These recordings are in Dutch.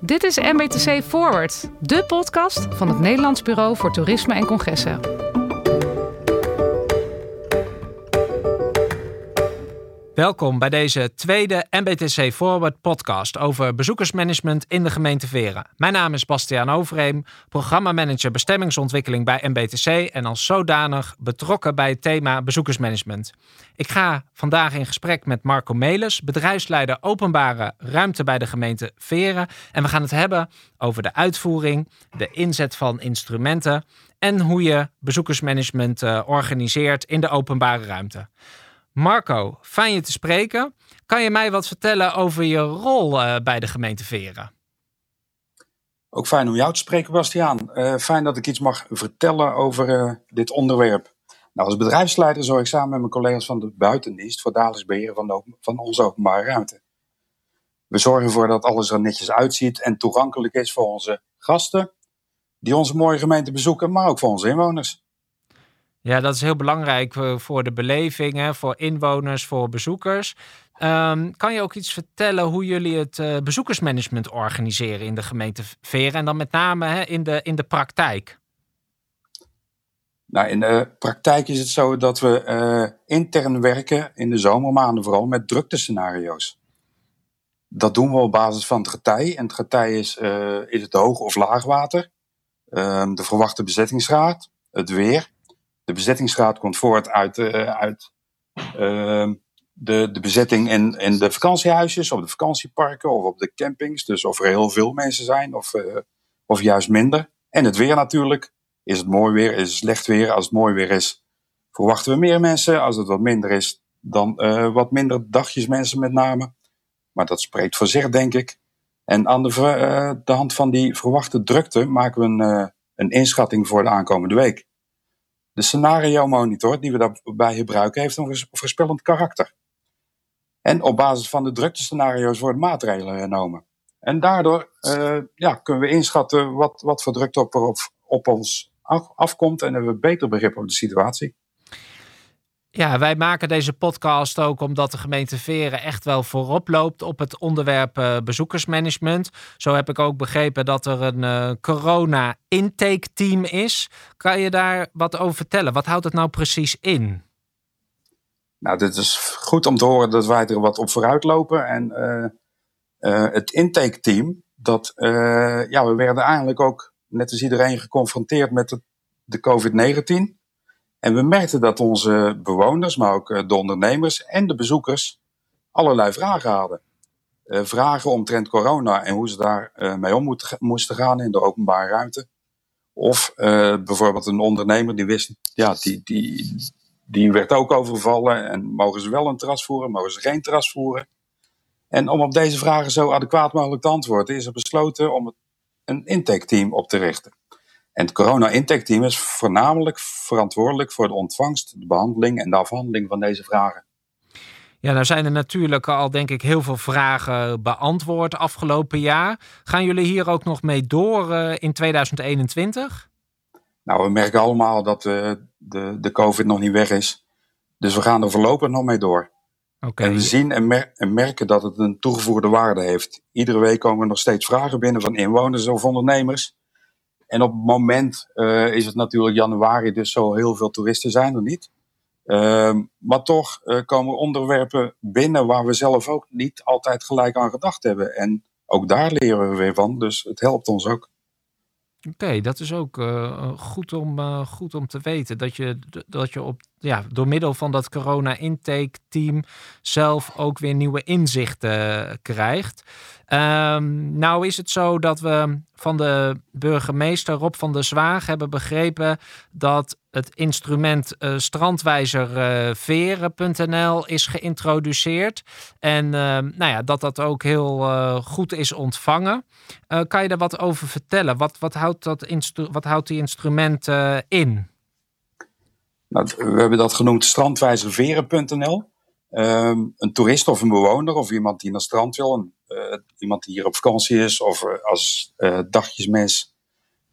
Dit is MBTC Forward, de podcast van het Nederlands Bureau voor Toerisme en Congressen. Welkom bij deze tweede MBTC Forward podcast over bezoekersmanagement in de gemeente Veren. Mijn naam is Bastiaan Overheem, programmamanager bestemmingsontwikkeling bij MBTC en als zodanig betrokken bij het thema bezoekersmanagement. Ik ga vandaag in gesprek met Marco Melis, bedrijfsleider openbare ruimte bij de gemeente Veren. En we gaan het hebben over de uitvoering, de inzet van instrumenten en hoe je bezoekersmanagement uh, organiseert in de openbare ruimte. Marco, fijn je te spreken. Kan je mij wat vertellen over je rol uh, bij de gemeente Veren? Ook fijn om jou te spreken, Bastiaan. Uh, fijn dat ik iets mag vertellen over uh, dit onderwerp. Nou, als bedrijfsleider zorg ik samen met mijn collega's van de buitendienst voor dagelijks beheer van, van onze openbare ruimte. We zorgen ervoor dat alles er netjes uitziet en toegankelijk is voor onze gasten, die onze mooie gemeente bezoeken, maar ook voor onze inwoners. Ja, dat is heel belangrijk voor de belevingen, voor inwoners, voor bezoekers. Um, kan je ook iets vertellen hoe jullie het uh, bezoekersmanagement organiseren in de gemeente Veren en dan met name hè, in, de, in de praktijk? Nou, in de praktijk is het zo dat we uh, intern werken in de zomermaanden vooral met druktescenario's. Dat doen we op basis van het getij. En het getij is, is het hoog of laagwater, uh, de verwachte bezettingsgraad, het weer de bezettingsgraad komt voort uit, uh, uit uh, de, de bezetting in, de vakantiehuisjes, op de vakantieparken of op de campings. Dus of er heel veel mensen zijn of, uh, of juist minder. En het weer natuurlijk. Is het mooi weer, is het slecht weer? Als het mooi weer is, verwachten we meer mensen. Als het wat minder is, dan wat minder dagjes mensen met name. Maar dat spreekt voor zich, denk ik. En aan de, de hand van die verwachte drukte maken we een, een inschatting voor de aankomende week. De scenario monitor die we daarbij gebruiken heeft een voorspellend karakter. En op basis van de druktescenario's worden maatregelen genomen. En daardoor uh, ja, kunnen we inschatten wat, wat voor drukte op, op, ons af, afkomt en hebben we beter begrip op de situatie. Ja, wij maken deze podcast ook omdat de gemeente Veren echt wel voorop loopt op het onderwerp uh, bezoekersmanagement. Zo heb ik ook begrepen dat er een uh, corona-intake team is. Kan je daar wat over vertellen? Wat houdt het nou precies in? Nou, dit is goed om te horen dat wij er wat op vooruit lopen. En uh, het intake team, dat, ja, we werden eigenlijk ook, net als iedereen, geconfronteerd met de, de COVID-19. En we merkten dat onze bewoners, maar ook eh, de ondernemers en de bezoekers allerlei vragen hadden. Uh, vragen omtrent corona en hoe ze daar uh, mee om moesten gaan in de openbare ruimte. Of bijvoorbeeld een ondernemer die wist, ja, die, die, die werd ook overvallen. En mogen ze wel een terras voeren, mogen ze geen terras voeren? En om op deze vragen zo adequaat mogelijk te antwoorden, is er besloten om een intaketeam op te richten. En het corona-intake team is voornamelijk verantwoordelijk voor de ontvangst, de behandeling en de afhandeling van deze vragen. Ja, nou zijn er natuurlijk al, denk ik, heel veel vragen beantwoord afgelopen jaar. Gaan jullie hier ook nog mee door uh, in 2021? Nou, we merken allemaal dat uh, de, de COVID nog niet weg is. Dus we gaan er voorlopig nog mee door. Okay. En we zien en, mer en, merken dat het een toegevoegde waarde heeft. Iedere week komen er nog steeds vragen binnen van inwoners of ondernemers. En op het moment uh, is het natuurlijk januari, dus zo heel veel toeristen zijn er niet. Uh, maar toch uh, komen onderwerpen binnen waar we zelf ook niet altijd gelijk aan gedacht hebben. En ook daar leren we weer van, dus het helpt ons ook. Oké, dat is ook uh, goed, om, uh, goed om te weten. Dat je, dat je op, ja, door middel van dat corona-intake team zelf ook weer nieuwe inzichten krijgt. Um, nou is het zo dat we van de burgemeester Rob van der Zwaag hebben begrepen dat het instrument uh, strandwijzerveren.nl is geïntroduceerd. En uh, nou ja, dat dat ook heel uh, goed is ontvangen. kan je daar wat over vertellen? Wat, wat, houdt, dat wat houdt die instrument in? Nou, we hebben dat genoemd strandwijzerveren.nl. Um, een toerist of een bewoner of iemand die naar strand wil, een, iemand die hier op vakantie is of als uh, dagjesmens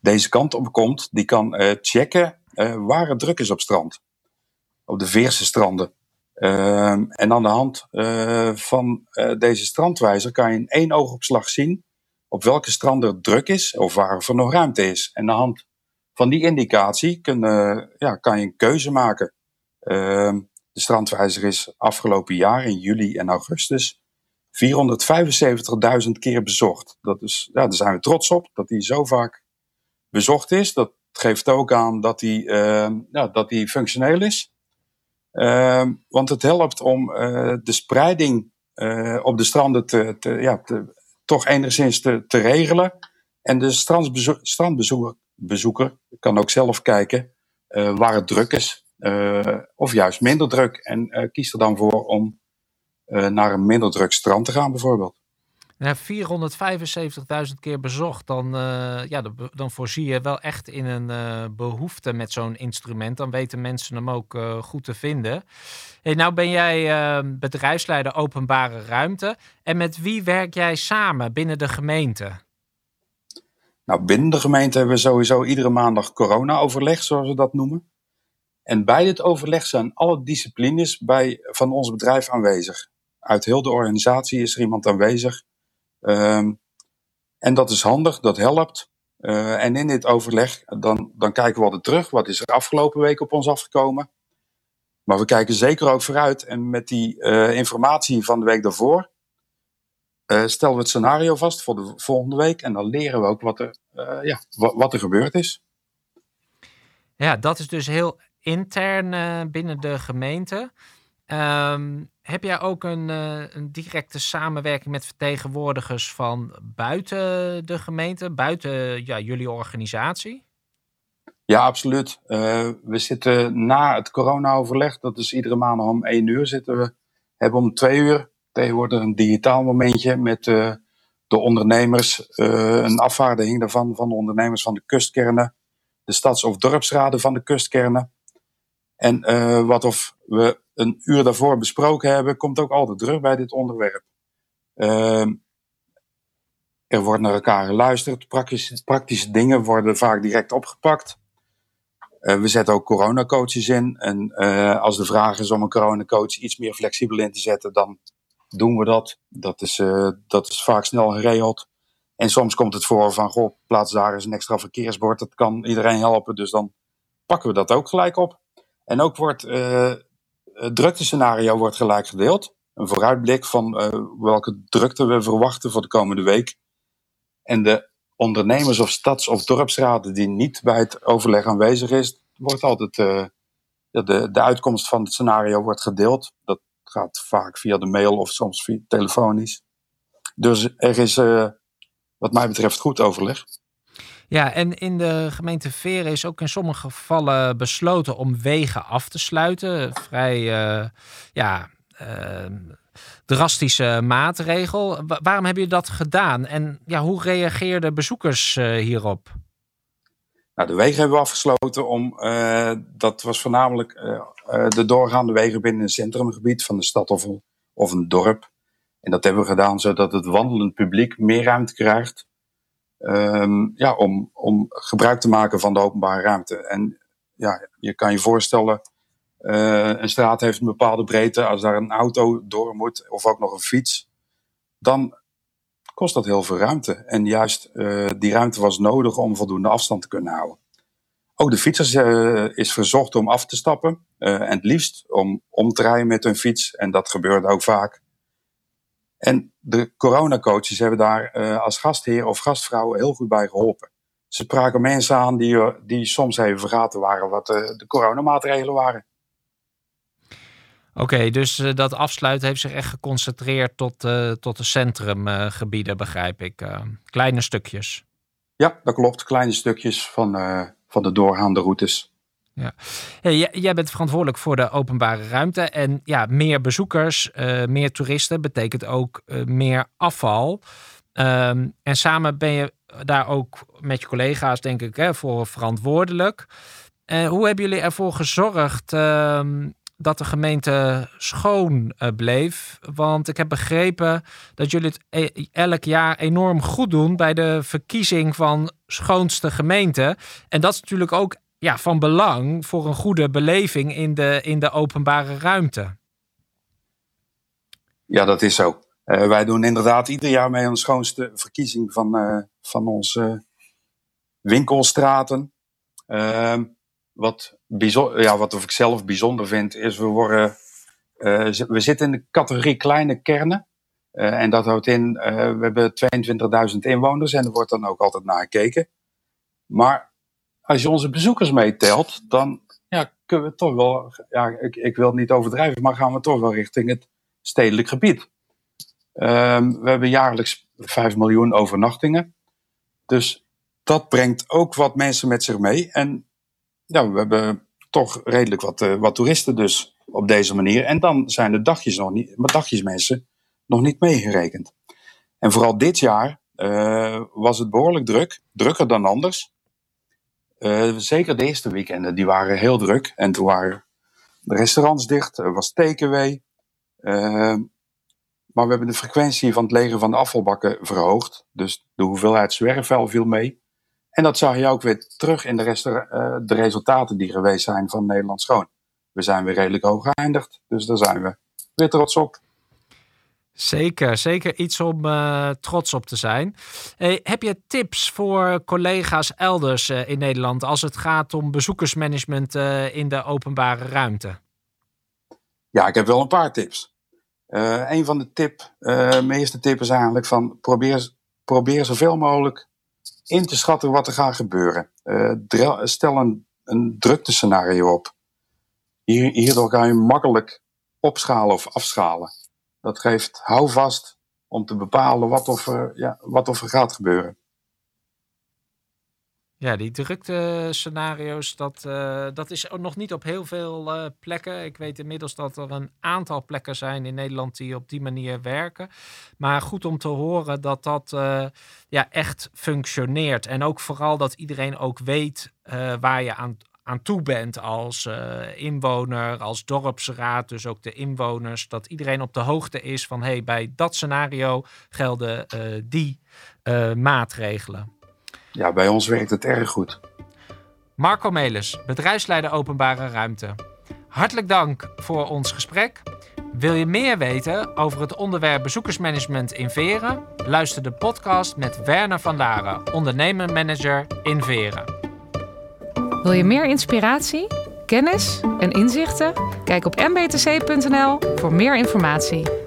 deze kant op komt, die kan checken waar het druk is op strand. Op de Veerse stranden. Ehm, en aan de hand van deze strandwijzer kan je in één oogopslag zien op welke stranden het druk is of waar er nog ruimte is. En aan de hand van die indicatie kun, ja, kan je een keuze maken. Ehm, de strandwijzer is afgelopen jaar in juli en augustus 475.000 keer bezocht. Dat is, ja, daar zijn we trots op dat hij zo vaak bezocht is. Dat geeft ook aan dat hij, uh, ja, dat hij functioneel is. Uh, want het helpt om uh, de spreiding uh, op de stranden te, te, ja, toch enigszins te, te regelen. En de strandbezoeker kan ook zelf kijken waar het druk is. of juist minder druk. En kiest er dan voor om naar een minder druk strand te gaan bijvoorbeeld. Ja, 475.000 keer bezocht, dan, uh, ja, dan voorzie je wel echt in een uh, behoefte met zo'n instrument. Dan weten mensen hem ook uh, goed te vinden. Hey, nou ben jij bedrijfsleider openbare ruimte. En met wie werk jij samen binnen de gemeente? Nou, binnen de gemeente hebben we sowieso iedere maandag corona-overleg, zoals we dat noemen. En bij dit overleg zijn alle disciplines bij, van ons bedrijf aanwezig. Uit heel de organisatie is er iemand aanwezig Um, en dat is handig, dat helpt. Uh, en in dit overleg, dan, dan kijken we altijd terug. Wat is er afgelopen week op ons afgekomen? Maar we kijken zeker ook vooruit. En met die uh, informatie van de week daarvoor uh, stellen we het scenario vast voor de volgende week. En dan leren we ook wat er, ja, wat, wat, er gebeurd is. Ja, dat is dus heel intern binnen de gemeente. Um, heb jij ook een, uh, een, directe samenwerking met vertegenwoordigers van buiten de gemeente, buiten ja, jullie organisatie? Ja, absoluut. Uh, we zitten na het corona-overleg, dat is iedere maand om één uur zitten we, hebben om twee uur tegenwoordig een digitaal momentje met uh, de ondernemers, een afvaardiging daarvan van de ondernemers van de kustkernen, de stads- of dorpsraden van de kustkernen. En wat of we een uur daarvoor besproken hebben, komt ook altijd terug bij dit onderwerp. Uh, er wordt naar elkaar geluisterd. Praktische, dingen worden vaak direct opgepakt. Uh, we zetten ook coronacoaches in. En uh, als de vraag is om een coronacoach iets meer flexibel in te zetten, dan doen we dat. Dat is, dat is vaak snel geregeld. En soms komt het voor van, goh, plaats daar eens een extra verkeersbord. Dat kan iedereen helpen, dus dan pakken we dat ook gelijk op. En ook wordt het druktescenario wordt gelijk gedeeld. Een vooruitblik van uh, welke drukte we verwachten voor de komende week. En de ondernemers of stads- of dorpsraden die niet bij het overleg aanwezig is, wordt altijd uh, de, de uitkomst van het scenario wordt gedeeld. Dat gaat vaak via de mail of soms via telefonisch. Dus er is wat mij betreft goed overleg. Ja, en in de gemeente Veren is ook in sommige gevallen besloten om wegen af te sluiten. Vrij, uh, ja, uh, drastische maatregel. waarom heb je dat gedaan? En ja, hoe reageerden bezoekers uh, hierop? Nou, de wegen hebben we afgesloten om, dat was voornamelijk de doorgaande wegen binnen een centrumgebied van de stad of, of een dorp. En dat hebben we gedaan zodat het wandelend publiek meer ruimte krijgt um, ja, om, om gebruik te maken van de openbare ruimte. En ja, je kan je voorstellen, uh, een straat heeft een bepaalde breedte. Als daar een auto door moet, of ook nog een fiets, dan kost dat heel veel ruimte. En juist uh, die ruimte was nodig om voldoende afstand te kunnen houden. Ook de fietsers uh, is verzocht om af te stappen. en het liefst om om te rijden met hun fiets. En dat gebeurde ook vaak. En de coronacoaches hebben daar uh, als gastheer of gastvrouw heel goed bij geholpen. Ze spraken mensen aan die, eh, die soms even vergaten waren wat de, eh, de coronamaatregelen waren. Oké, dus uh, dat afsluiten heeft zich echt geconcentreerd tot, tot de centrumgebieden, begrijp ik. kleine stukjes. Ja, dat klopt. Kleine stukjes van, van de doorgaande routes. Ja. Hey, jij bent verantwoordelijk voor de openbare ruimte. En ja, meer bezoekers, uh, meer toeristen betekent ook uh, meer afval. Um, en samen ben je daar ook met je collega's, denk ik, hè, voor verantwoordelijk. Uh, hoe hebben jullie ervoor gezorgd ehm, dat de gemeente schoon bleef? Want ik heb begrepen dat jullie het e elk jaar enorm goed doen bij de verkiezing van schoonste gemeente. En dat is natuurlijk ook ja, van belang voor een goede beleving in de, in de openbare ruimte. Ja, dat is zo. wij doen inderdaad ieder jaar mee een schoonste verkiezing van, van onze winkelstraten. Ehm, wat, ja, wat ik zelf bijzonder vind, is we worden. we zitten in de categorie kleine kernen. en dat houdt in, we hebben 22.000 inwoners en er wordt dan ook altijd naar gekeken. Maar als je onze bezoekers meetelt, dan ja, kunnen we toch wel, ja, ik, ik wil niet overdrijven, maar gaan we toch wel richting het stedelijk gebied. Ehm, we hebben jaarlijks 5 miljoen overnachtingen. Dus dat brengt ook wat mensen met zich mee. En ja, we hebben toch redelijk wat, uh, wat toeristen dus op deze manier. En dan zijn de dagjes nog niet, maar dagjes mensen nog niet meegerekend. En vooral dit jaar uh, was het behoorlijk druk, drukker dan anders. Uh, zeker de eerste weekenden, die waren heel druk. En toen waren de restaurants dicht, er was takeaway. Uh, maar we hebben de frequentie van het legen van de afvalbakken verhoogd. Dus de hoeveelheid zwerfvuil viel mee. En dat zag je ook weer terug in de, uh, de resultaten die geweest zijn van Nederland Schoon. We zijn weer redelijk hoog geëindigd, dus daar zijn we weer trots op. Zeker, zeker iets om uh, trots op te zijn. Heb je tips voor collega's elders uh, in Nederland als het gaat om bezoekersmanagement uh, in de openbare ruimte? Ja, ik heb wel een paar tips. een van de tip, mijn eerste tip is eigenlijk van probeer, probeer zoveel mogelijk in te schatten wat er gaat gebeuren. stel een, een scenario op. Hierdoor ga je makkelijk opschalen of afschalen. Dat geeft houvast om te bepalen wat of er, ja, wat of er gaat gebeuren. Ja, die drukte scenario's, dat, uh, dat is nog niet op heel veel uh, plekken. Ik weet inmiddels dat er een aantal plekken zijn in Nederland die op die manier werken. Maar goed om te horen dat dat uh, ja, echt functioneert. En ook vooral dat iedereen ook weet waar je aan, aan toe bent als uh, inwoner, als dorpsraad, dus ook de inwoners, dat iedereen op de hoogte is van hey, bij dat scenario gelden uh, die uh, maatregelen. Ja, bij ons werkt het erg goed. Marco Melis, bedrijfsleider openbare ruimte. Hartelijk dank voor ons gesprek. Wil je meer weten over het onderwerp bezoekersmanagement in Veren? Luister de podcast met Werner van Laren, ondernemermanager in Veren. Wil je meer inspiratie, kennis en inzichten? Kijk op mbtc.nl voor meer informatie.